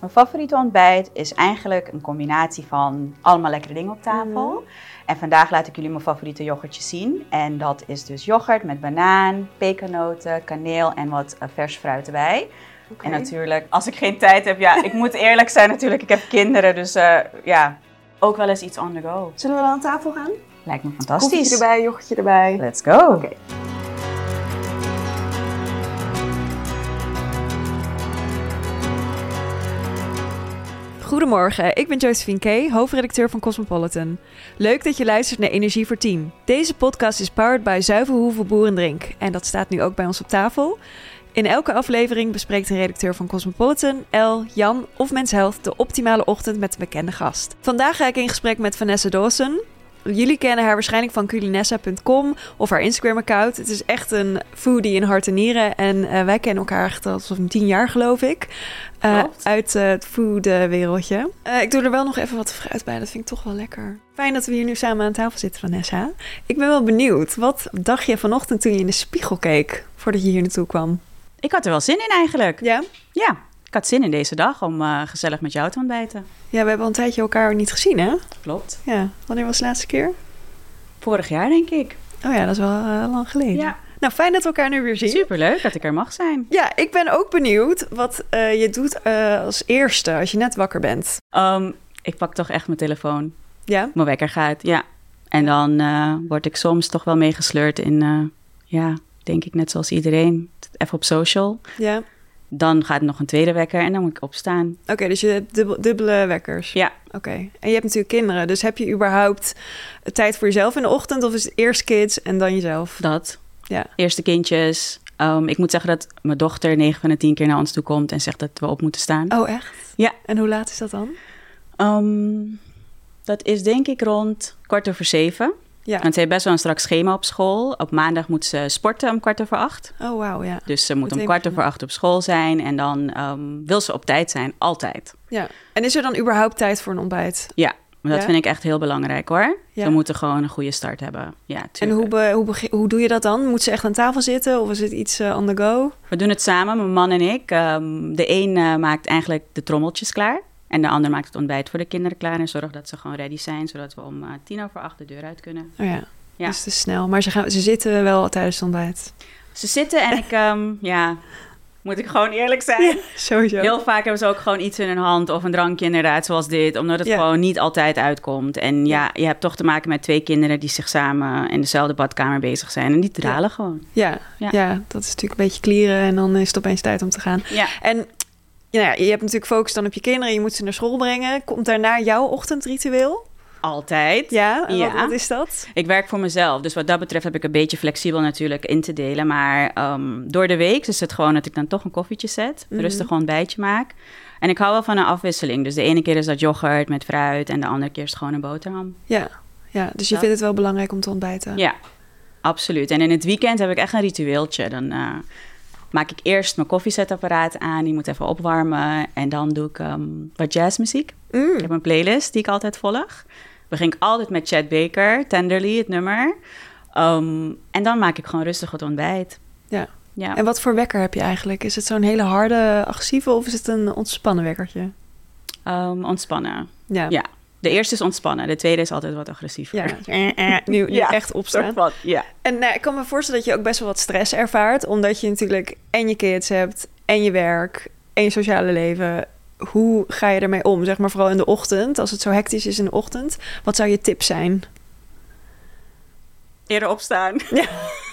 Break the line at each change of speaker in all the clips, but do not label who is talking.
Mijn favoriete ontbijt is eigenlijk een combinatie van allemaal lekkere dingen op tafel.
Mhm.
En vandaag laat ik jullie mijn favoriete yoghurtje zien. En dat is dus yoghurt met banaan, pekannoten, kaneel en wat eh, vers fruit erbij. En natuurlijk, als ik geen tijd heb, ja, ik moet eerlijk zijn natuurlijk, ik heb kinderen. Dus eh, ja, ook wel eens iets on the go.
Zullen we dan aan tafel gaan?
Lijkt me
Koffietje
fantastisch.
erbij, yoghurtje erbij.
Let's go.
Oké.
Goedemorgen, ik ben Josephine Kay, hoofdredacteur van Cosmopolitan. Leuk dat je luistert naar Energie voor 10. Deze podcast is powered by Zuivelhoeve Boer en Drink en dat staat nu ook bij ons op tafel. In elke aflevering bespreekt een redacteur van Cosmopolitan, El, Jan of Mens Health de optimale ochtend met een bekende gast. Vandaag ga ik in gesprek met Vanessa Dawson. Jullie kennen haar waarschijnlijk van culinessa.com of haar Instagram-account. Het is echt een foodie in hart en nieren. En eh, wij kennen elkaar echt al zo'n tien jaar, geloof ik. Eh, uit eh, het food-wereldje. Eh, ik doe er wel nog even wat fruit bij. Dat vind ik toch wel lekker. Fijn dat we hier nu samen aan tafel zitten, Vanessa. Ik ben wel benieuwd. Wat dacht je vanochtend toen je in de spiegel keek... voordat je hier naartoe kwam?
Ik had er wel zin in eigenlijk.
Ja?
Ja, ik had zin in deze dag om eh, gezellig met jou te ontbijten.
Ja, we hebben al een tijdje elkaar niet gezien, hè?
Klopt.
Ja. Wanneer was de laatste keer?
Vorig jaar denk ik.
Oh ja, dat is wel eh, lang geleden. Nou, fijn dat we elkaar nu weer zien.
Superleuk dat ik er mag zijn.
Ja, ik ben ook benieuwd wat eh, je doet als eerste als je net wakker bent.
Ehm, ik pak toch echt mijn telefoon.
Ja?
Mijn wekker gaat, ja. En dan word ik soms toch wel meegesleurd in, ja, denk ik net zoals iedereen, even op social.
Ja.
Dan gaat nog een tweede wekker en dan moet ik opstaan.
Oké, dus je hebt dubbel- dubbele wekkers.
Ja,
Oké. En je hebt natuurlijk kinderen, dus heb je überhaupt tijd voor jezelf in de ochtend? Of is het eerst kids en dan jezelf?
dat.
Ja.
Eerste kindjes. Ehm, ik moet zeggen dat mijn dochter 9 van de 10 keer naar ons toe komt en zegt dat we op moeten staan.
Oh, echt?
Ja.
En hoe laat is dat dan?
Ehm, dat is denk ik rond kwart over zeven.
Ja.
Want ze heeft best wel een strak schema op school. Op maandag moet ze sporten om kwart over acht.
Oh, wauw, ja.
Dus ze moet om kwart over acht op school zijn. En dan ehm, wil ze op tijd zijn, altijd.
ja. En is er dan überhaupt tijd voor een ontbijt?
Ja, maar dat
Ja?
vind ik echt heel belangrijk hoor.
Ja.
Ze moeten gewoon een goede start hebben. Ja,
En hoe, be- hoe, hoe doe je dat dan? Moet ze echt aan tafel zitten of is het iets eh, on the go?
We doen het samen, mijn man en ik. Ehm, de een eh, maakt eigenlijk de trommeltjes klaar. En de ander maakt het ontbijt voor de kinderen klaar. En zorgt dat ze gewoon ready zijn, zodat we om eh, tien over acht de deur uit kunnen.
Oh ja.
Ja.
Dus is snel. Maar ze, gaan, ze zitten wel tijdens het ontbijt.
Ze zitten en ik, ehm, ja, moet ik gewoon eerlijk zijn.
Sowieso.
Heel vaak hebben ze ook gewoon iets in hun hand of een drankje inderdaad, zoals dit. Omdat het
Ja.
gewoon niet altijd uitkomt. En ja, je hebt toch te maken met twee kinderen die zich samen in dezelfde badkamer bezig zijn. En die dralen gewoon.
Ja, ja. Dat is natuurlijk een beetje klieren en dan is het opeens tijd om te gaan.
Ja.
En ja, nou je hebt natuurlijk focus dan op je kinderen, je moet ze naar school brengen. Komt daarna jouw ochtendritueel?
Altijd.
Ja, en
Ja.
Wat, wat is dat?
Ik werk voor mezelf, dus wat dat betreft heb ik een beetje flexibel natuurlijk in te delen. Maar ehm, door de week is het gewoon dat ik dan toch een koffietje zet,
Mhm.
rustig een ontbijtje maak. En ik hou wel van een afwisseling. Dus de ene keer is dat yoghurt met fruit en de andere keer is het gewoon een boterham.
Ja, ja dus je vindt het wel belangrijk om te ontbijten.
Ja, absoluut. En in het weekend heb ik echt een ritueeltje. Dan eh, maak ik eerst mijn koffiezetapparaat aan, die moet even opwarmen. En dan doe ik ehm, wat jazzmuziek.
Mm.
Ik heb een playlist die ik altijd volg. Begin ik altijd met Chad Baker, Tenderly, het nummer. Ehm, en dan maak ik gewoon rustig het ontbijt.
Ja.
Ja.
En wat voor wekker heb je eigenlijk? Is het zo'n hele harde, agressieve of is het een ontspannen wekkertje?
Ehm, ontspannen.
Ja.
Ja. De eerste is ontspannen, de tweede is altijd wat agressiever.
Ja, eh, eh, nu, nu
Ja,
echt opstaan.
Ja.
En nou, ik kan me voorstellen dat je ook best wel wat stress ervaart, omdat je natuurlijk en je kids hebt, en je werk, en je sociale leven. Hoe ga je ermee om? Zeg maar vooral in de ochtend, als het zo hectisch is in de ochtend. Wat zou je tip zijn?
Eerder opstaan.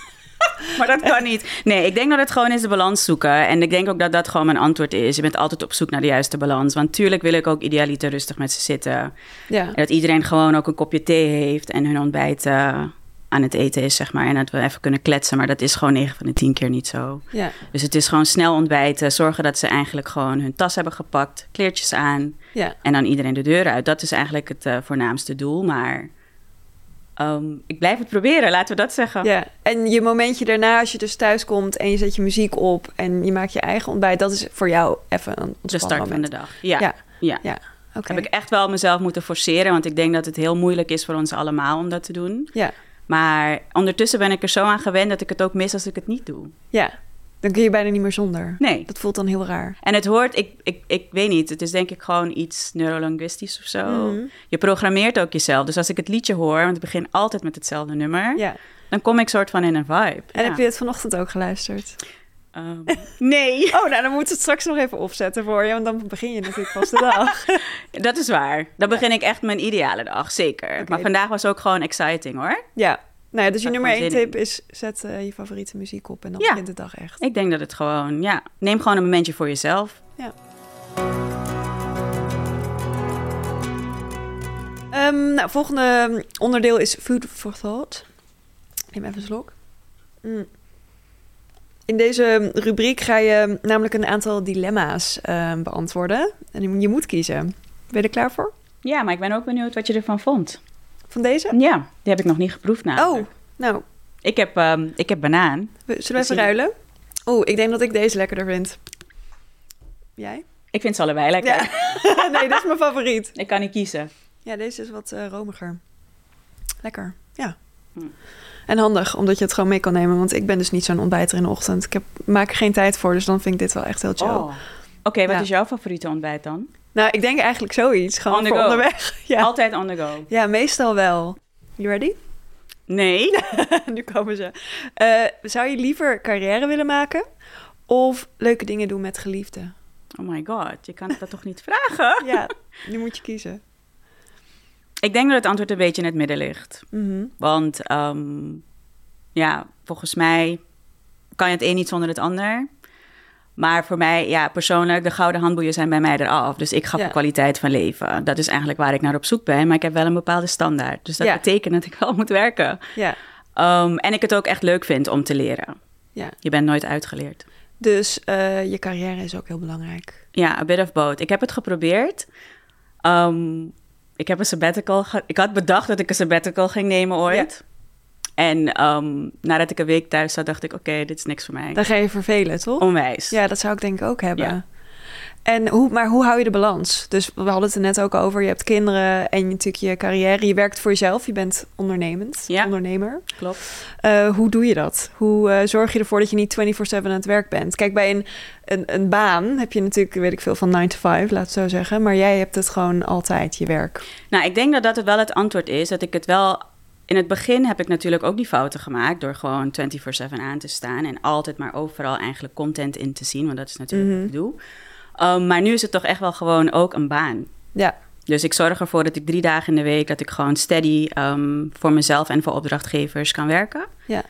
maar dat kan niet. Nee, ik denk dat het gewoon is de balans zoeken. En ik denk ook dat dat gewoon mijn antwoord is. Je bent altijd op zoek naar de juiste balans. Want tuurlijk wil ik ook idealiter rustig met ze zitten.
Ja,
En dat iedereen gewoon ook een kopje thee heeft en hun ontbijt eh, aan het eten is, zeg maar. En dat we even kunnen kletsen. Maar dat is gewoon 9 van de 10 keer niet zo.
ja,
Dus het is gewoon snel ontbijten. Zorgen dat ze eigenlijk gewoon hun tas hebben gepakt. Kleertjes aan.
ja.
En dan iedereen de deur uit. Dat is eigenlijk het eh, voornaamste doel. Maar ehm, ik blijf het proberen, laten we dat zeggen.
ja. En je momentje daarna, als je dus thuis komt en je zet je muziek op en je maakt je eigen ontbijt, dat is voor jou even een
De start van de dag. Ja,
Ja.
ja. Heb ik echt wel mezelf moeten forceren. Want ik denk dat het heel moeilijk is voor ons allemaal om dat te doen.
Ja,
Maar ondertussen ben ik er zo aan gewend dat ik het ook mis als ik het niet doe.
ja. Dan kun je bijna niet meer zonder.
Nee.
Dat voelt dan heel raar.
En het hoort, ik, ik, ik weet niet, het is denk ik gewoon iets neurolinguistisch of zo.
Mhm.
Je programmeert ook jezelf. Dus als ik het liedje hoor, want ik begin altijd met hetzelfde nummer,
Ja.
dan kom ik soort van in een vibe.
En
Ja.
heb je het vanochtend ook geluisterd?
Ehm, nee,
Oh, nou dan moeten we het straks nog even opzetten voor je, want dan begin je natuurlijk pas de dag.
dat is waar. Dan begin ik echt mijn ideale dag, zeker. Maar vandaag was ook gewoon exciting hoor.
ja. Nou ja, dus je nummer één tip is zet eh, je favoriete muziek op en dan
Ja.
begint de dag echt.
Ik denk dat het gewoon, ja, neem gewoon een momentje voor jezelf.
Ehm, nou, volgende onderdeel is food for thought. Neem even een slok. Mm. In deze rubriek ga je namelijk een aantal dilemma's ehm, beantwoorden. En je moet kiezen. Ben je er klaar voor?
Ja, maar ik ben ook benieuwd wat je ervan vond.
Van deze?
Ja, die heb ik nog niet geproefd namelijk.
Oh, nou,
Ik heb, ehm, ik heb banaan.
zullen we even
Zie-
ruilen? Oeh, ik denk dat ik deze lekkerder vind. Jij?
Ik vind ze allebei lekker.
Ja. nee, dit is mijn favoriet.
Ik kan niet kiezen.
Ja, deze is wat eh, romiger. Lekker, ja.
Hm.
En handig, omdat je het gewoon mee kan nemen. Want ik ben dus niet zo'n ontbijter in de ochtend. Ik heb, maak er geen tijd voor, dus dan vind ik dit wel echt heel chill.
Oh. Oké, wat
Ja.
is jouw favoriete ontbijt dan?
Nou, ik denk eigenlijk zoiets. Gewoon
On the
voor
go.
onderweg. Ja.
Altijd on the go.
ja, meestal wel. You ready?
Nee.
nu komen ze. Eh, zou je liever carrière willen maken? Of leuke dingen doen met geliefden?
Oh my god, je kan dat toch niet vragen?
Ja, nu moet je kiezen.
Ik denk dat het antwoord een beetje in het midden ligt.
Mhm.
Want ehm, ja, volgens mij kan je het een niet zonder het ander. Maar voor mij, ja, persoonlijk, de gouden handboeien zijn bij mij eraf. Dus ik ga
Ja.
voor kwaliteit van leven. Dat is eigenlijk waar ik naar op zoek ben. Maar ik heb wel een bepaalde standaard. Dus dat
Ja.
betekent dat ik wel moet werken.
Ja,
Ehm, en ik het ook echt leuk vind om te leren.
ja.
Je bent nooit uitgeleerd.
Dus eh, je carrière is ook heel belangrijk.
Ja, a bit of both. Ik heb het geprobeerd. Ehm, ik heb een sabbatical. ge- ik had bedacht dat ik een sabbatical ging nemen ooit. En ehm, nadat ik een week thuis zat, dacht ik: oké, dit is niks voor mij.
Dan ga je vervelen, toch?
Onwijs.
Ja, dat zou ik denk ik ook hebben.
Ja.
En hoe, maar hoe hou je de balans? Dus we hadden het er net ook over. Je hebt kinderen en je, natuurlijk je carrière. Je werkt voor jezelf. Je bent ondernemend,
Ja.
ondernemer.
Klopt.
Eh, hoe doe je dat? Hoe eh, zorg je ervoor dat je niet 24/7 aan het werk bent? Kijk, bij een, een, een baan heb je natuurlijk, weet ik veel, van 9 to 5, laat het zo zeggen. Maar jij hebt het gewoon altijd, je werk.
Nou, ik denk dat dat wel het antwoord is. Dat ik het wel. In het begin heb ik natuurlijk ook die fouten gemaakt. door gewoon 24-7 aan te staan. en altijd maar overal eigenlijk content in te zien. Want dat is natuurlijk
Mhm.
wat ik doe. Ehm, maar nu is het toch echt wel gewoon ook een baan.
Ja,
Dus ik zorg ervoor dat ik drie dagen in de week... dat ik gewoon steady ehm, voor mezelf en voor opdrachtgevers kan werken.
ja,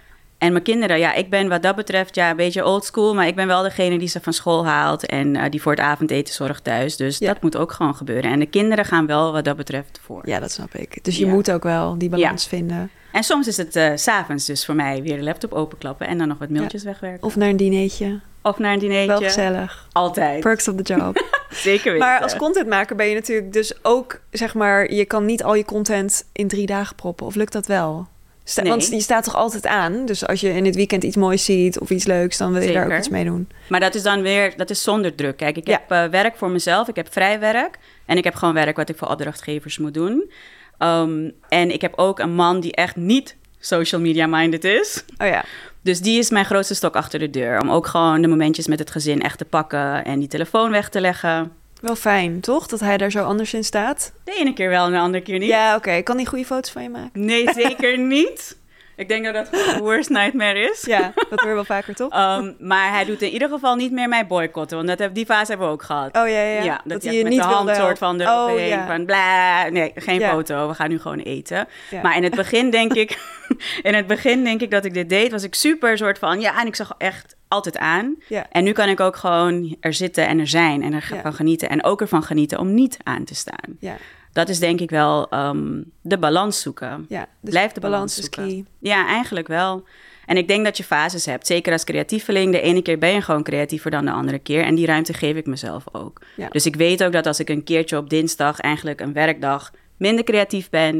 En mijn kinderen, ja, ik ben wat dat betreft ja, een beetje old school... maar ik ben wel degene die ze van school haalt... en eh, die voor het avondeten zorgt thuis. Dus
Ja.
dat moet ook gewoon gebeuren. En de kinderen gaan wel wat dat betreft voor.
ja, dat snap ik. Dus je
Ja.
moet ook wel die balans vinden.
En soms is het eh, s s'avonds dus voor mij weer de laptop openklappen... en dan nog wat mailtjes wegwerken.
Of naar een dinertje.
Of naar een dinertje.
Wel gezellig.
Altijd.
Perks of the job.
Zeker weten.
Maar als contentmaker ben je natuurlijk dus ook, zeg maar, je kan niet al je content in drie dagen proppen. Of lukt dat wel? Sta-
Nee.
Want je staat toch altijd aan? Dus als je in het weekend iets moois ziet of iets leuks, dan wil je daar ook iets mee doen.
Maar dat is dan weer, dat is zonder druk. Kijk, ik
Ja.
heb eh, werk voor mezelf, ik heb vrij werk. En ik heb gewoon werk wat ik voor opdrachtgevers moet doen. Ehm, en ik heb ook een man die echt niet social media minded is.
Oh ja,
Dus die is mijn grootste stok achter de deur. Om ook gewoon de momentjes met het gezin echt te pakken en die telefoon weg te leggen.
Wel fijn, toch? Dat hij daar zo anders in staat.
De ene keer wel en de andere keer niet.
Ja, oké. Kan hij goede foto's van je maken?
Nee, zeker niet. Ik denk dat dat de worst nightmare is.
Ja, dat hoor je wel vaker, toch?
Ehm, maar hij doet in ieder geval niet meer mij boycotten. Want dat heb, die fase hebben we ook gehad.
Oh ja, ja.
Ja, dat,
hij
met
niet
de hand soort van eroverheen.
Oh ja.
Van bla, nee, geen
Ja.
foto. We gaan nu gewoon eten.
Ja.
Maar in het begin denk ik... in het begin denk ik dat ik dit deed. Was ik super soort van... Ja, en ik zag echt altijd aan.
Ja.
En nu kan ik ook gewoon er zitten en er zijn. En ervan
Ja.
genieten. En ook ervan genieten om niet aan te staan.
Ja,
Dat is denk ik wel ehm, de balans zoeken.
ja. Dus
Blijf de balans zoeken.
key.
Ja, eigenlijk wel. En ik denk dat je fases hebt. Zeker als creatieveling. De ene keer ben je gewoon creatiever dan de andere keer. En die ruimte geef ik mezelf ook.
Ja.
Dus ik weet ook dat als ik een keertje op dinsdag, eigenlijk een werkdag, minder creatief ben.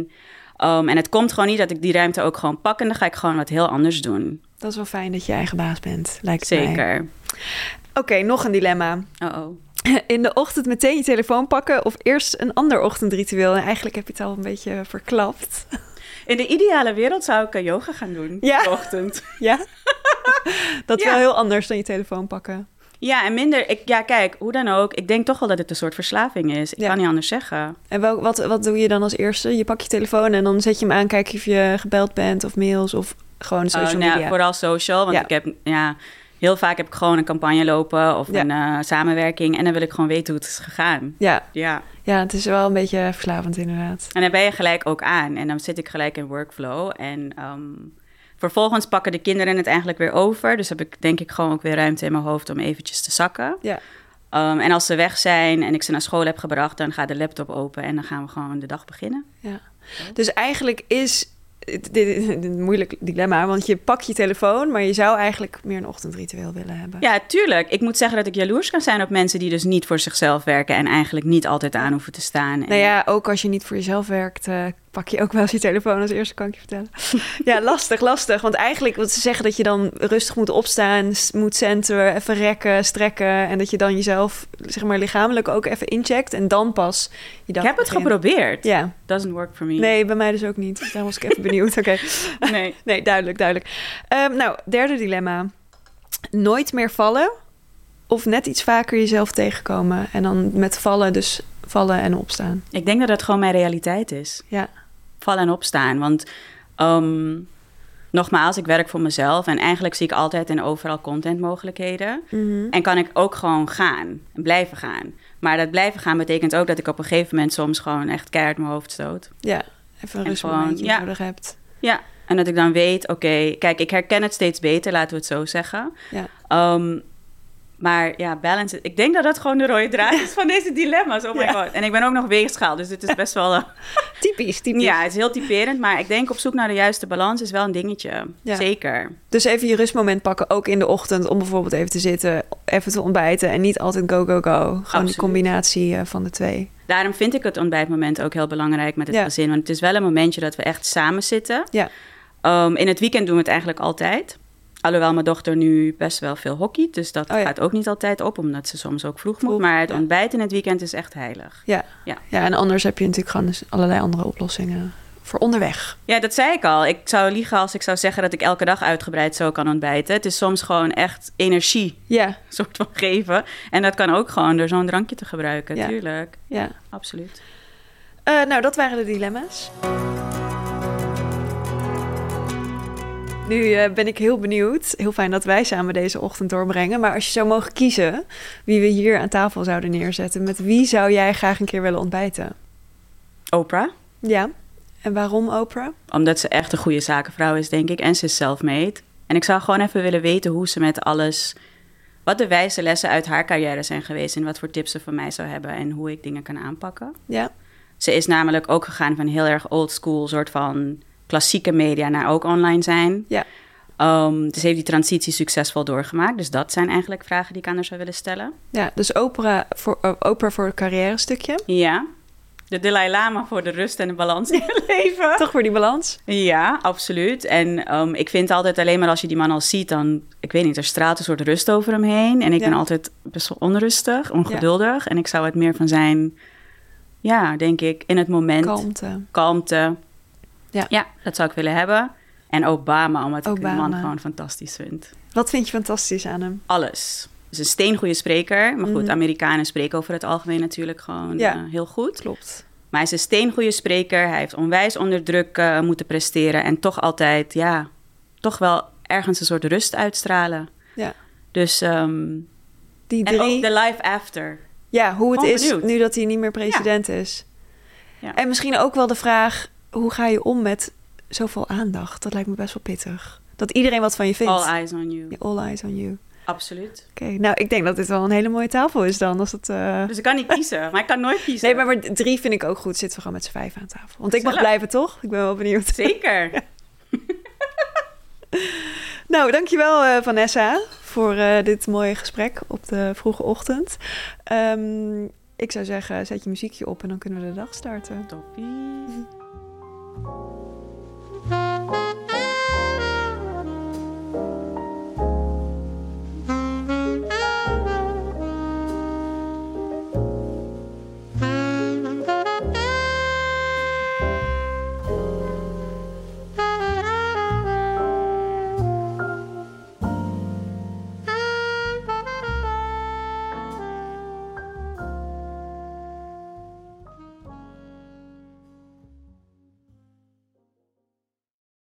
um, en het komt gewoon niet dat ik die ruimte ook gewoon pak. En dan ga ik gewoon wat heel anders doen.
Dat is wel fijn dat je eigen baas bent, lijkt mij.
Zeker.
Oké, nog een dilemma.
Oh oh.
In de ochtend meteen je telefoon pakken of eerst een ander ochtendritueel? En eigenlijk heb je het al een beetje verklapt.
In de ideale wereld zou ik eh, yoga gaan doen
Ja?
de ochtend.
Ja? dat is
Ja.
wel heel anders dan je telefoon pakken.
Ja, en minder... Ik, ja, kijk, hoe dan ook. Ik denk toch wel dat het een soort verslaving is. Ik
Ja.
kan niet anders zeggen.
En wel, wat, wat doe je dan als eerste? Je pakt je telefoon en dan zet je hem aan, kijk of je gebeld bent of mails of gewoon social
Oh, nou ja,
media.
vooral social, want
Ja.
ik heb... Ja, heel vaak heb ik gewoon een campagne lopen of
Ja.
een eh, samenwerking. En dan wil ik gewoon weten hoe het is gegaan.
Ja,
Ja.
ja, het is wel een beetje verslavend inderdaad.
En dan ben je gelijk ook aan. En dan zit ik gelijk in workflow. En ehm, vervolgens pakken de kinderen het eigenlijk weer over. Dus heb ik denk ik gewoon ook weer ruimte in mijn hoofd om eventjes te zakken.
Ja.
Ehm, en als ze weg zijn en ik ze naar school heb gebracht, dan gaat de laptop open en dan gaan we gewoon de dag beginnen.
Ja. Dus eigenlijk is dit, is een moeilijk dilemma, want je pakt je telefoon, maar je zou eigenlijk meer een ochtendritueel willen hebben.
Ja, tuurlijk. Ik moet zeggen dat ik jaloers kan zijn op mensen die dus niet voor zichzelf werken en eigenlijk niet altijd aan hoeven te staan. En-
Nou ja, ook als je niet voor jezelf werkt, eh, pak je ook wel eens je telefoon als eerste, kan ik je vertellen. ja, lastig, lastig. Want eigenlijk, wat ze zeggen dat je dan rustig moet opstaan, moet centeren, even rekken, strekken. En dat je dan jezelf, zeg maar, lichamelijk ook even incheckt. En dan pas je dag
ik heb het
begint.
geprobeerd.
Ja,
Doesn't work for me.
nee, bij mij dus ook niet. Dus daar was ik even benieuwd. Oké.
Nee.
Nee, duidelijk, duidelijk. Ehm, nou, derde dilemma. Nooit meer vallen of net iets vaker jezelf tegenkomen. En dan met vallen, dus vallen en opstaan.
Ik denk dat dat gewoon mijn realiteit is.
Ja,
vallen en opstaan. Want ehm, nogmaals, ik werk voor mezelf en eigenlijk zie ik altijd en overal contentmogelijkheden.
Mhm.
En kan ik ook gewoon gaan, en blijven gaan. Maar dat blijven gaan betekent ook dat ik op een gegeven moment soms gewoon echt keihard mijn hoofd stoot.
ja. even een rustmomentje
gewoon, ja.
nodig hebt.
Ja, en dat ik dan weet, oké, kijk, ik herken het steeds beter, laten we het zo zeggen.
Ja.
Ehm, maar ja, balance. Ik denk dat dat gewoon de rode draad is van deze dilemma's. Oh my
Ja.
god. En ik ben ook nog weegschaal, dus dit is best wel. eh,
Typisch, typisch.
ja, het is heel typerend. Maar ik denk op zoek naar de juiste balans is wel een dingetje.
Ja.
Zeker.
Dus even je rustmoment pakken, ook in de ochtend, om bijvoorbeeld even te zitten, even te ontbijten en niet altijd go, go, go. Gewoon die
Absoluut.
combinatie eh, van de twee.
Daarom vind ik het ontbijtmoment ook heel belangrijk met het
Ja.
gezin. Want het is wel een momentje dat we echt samen zitten.
Ja.
Ehm, in het weekend doen we het eigenlijk altijd. Alhoewel mijn dochter nu best wel veel hockeyt. Dus dat
Oh ja.
gaat ook niet altijd op, omdat ze soms ook vroeg,
Vroeg,
moet. Maar het
ja.
ontbijt in het weekend is echt heilig.
Ja.
Ja.
ja, en anders heb je natuurlijk gewoon dus allerlei andere oplossingen voor onderweg.
Ja, dat zei ik al. Ik zou liegen als ik zou zeggen dat ik elke dag uitgebreid zo kan ontbijten. Het is soms gewoon echt energie
Ja,
soort van geven. En dat kan ook gewoon door zo'n drankje te gebruiken,
Ja.
tuurlijk.
ja.
Absoluut.
Eh, nou, dat waren de dilemma's. Nu eh, ben ik heel benieuwd. Heel fijn dat wij samen deze ochtend doorbrengen. Maar als je zou mogen kiezen wie we hier aan tafel zouden neerzetten, met wie zou jij graag een keer willen ontbijten?
Oprah.
Ja. En waarom Oprah?
Omdat ze echt een goede zakenvrouw is, denk ik. En ze is self-made. En ik zou gewoon even willen weten hoe ze met alles... Wat de wijze lessen uit haar carrière zijn geweest... en wat voor tips ze voor mij zou hebben... en hoe ik dingen kan aanpakken.
Ja.
Ze is namelijk ook gegaan van heel erg old school... soort van klassieke media naar ook online zijn.
Ja.
Ehm, dus heeft die transitie succesvol doorgemaakt. Dus dat zijn eigenlijk vragen die ik aan haar zou willen stellen.
Ja, dus Oprah voor, eh, Oprah voor het carrière stukje.
Ja. De Dalai Lama voor de rust en de balans in je leven.
Toch voor die balans?
Ja, absoluut. En ehm, ik vind altijd alleen maar als je die man al ziet, dan, ik weet niet, er straalt een soort rust over hem heen. En ik
Ja.
ben altijd best wel onrustig, ongeduldig. En ik zou het meer van zijn, ja, denk ik, in het moment,
Kalmte.
kalmte.
Ja.
ja, dat zou ik willen hebben. En Obama, omdat ik de man gewoon fantastisch vind.
Wat vind je fantastisch aan hem?
Alles. Dus een steengoede spreker. Maar goed,
Mhm.
Amerikanen spreken over het algemeen natuurlijk gewoon
Ja.
eh, heel goed.
Klopt.
Maar hij is een steengoede spreker. Hij heeft onwijs onder druk eh, moeten presteren. En toch altijd, ja, toch wel ergens een soort rust uitstralen.
Ja.
Dus, ehm,
Die
en
drie.
ook de life after.
Ja, hoe het is
benieuwd.
nu dat hij niet meer president is.
Ja.
En misschien ook wel de vraag: hoe ga je om met zoveel aandacht? Dat lijkt me best wel pittig. Dat iedereen wat van je vindt.
All eyes on you.
Ja, all eyes on you.
Absoluut.
Oké, nou, ik denk dat dit wel een hele mooie tafel is dan. Als het, eh,
Dus ik kan niet kiezen, maar ik kan nooit kiezen.
Nee, maar, maar drie vind ik ook goed. Zitten we gewoon met z'n vijf aan tafel. Want ik mag blijven, toch? Ik ben wel benieuwd.
Zeker.
Nou, dankjewel uh, Vanessa voor uh, dit mooie gesprek op de vroege ochtend. Um, ik zou zeggen, zet je muziekje op en dan kunnen we de dag starten.
Toppie. Thank you.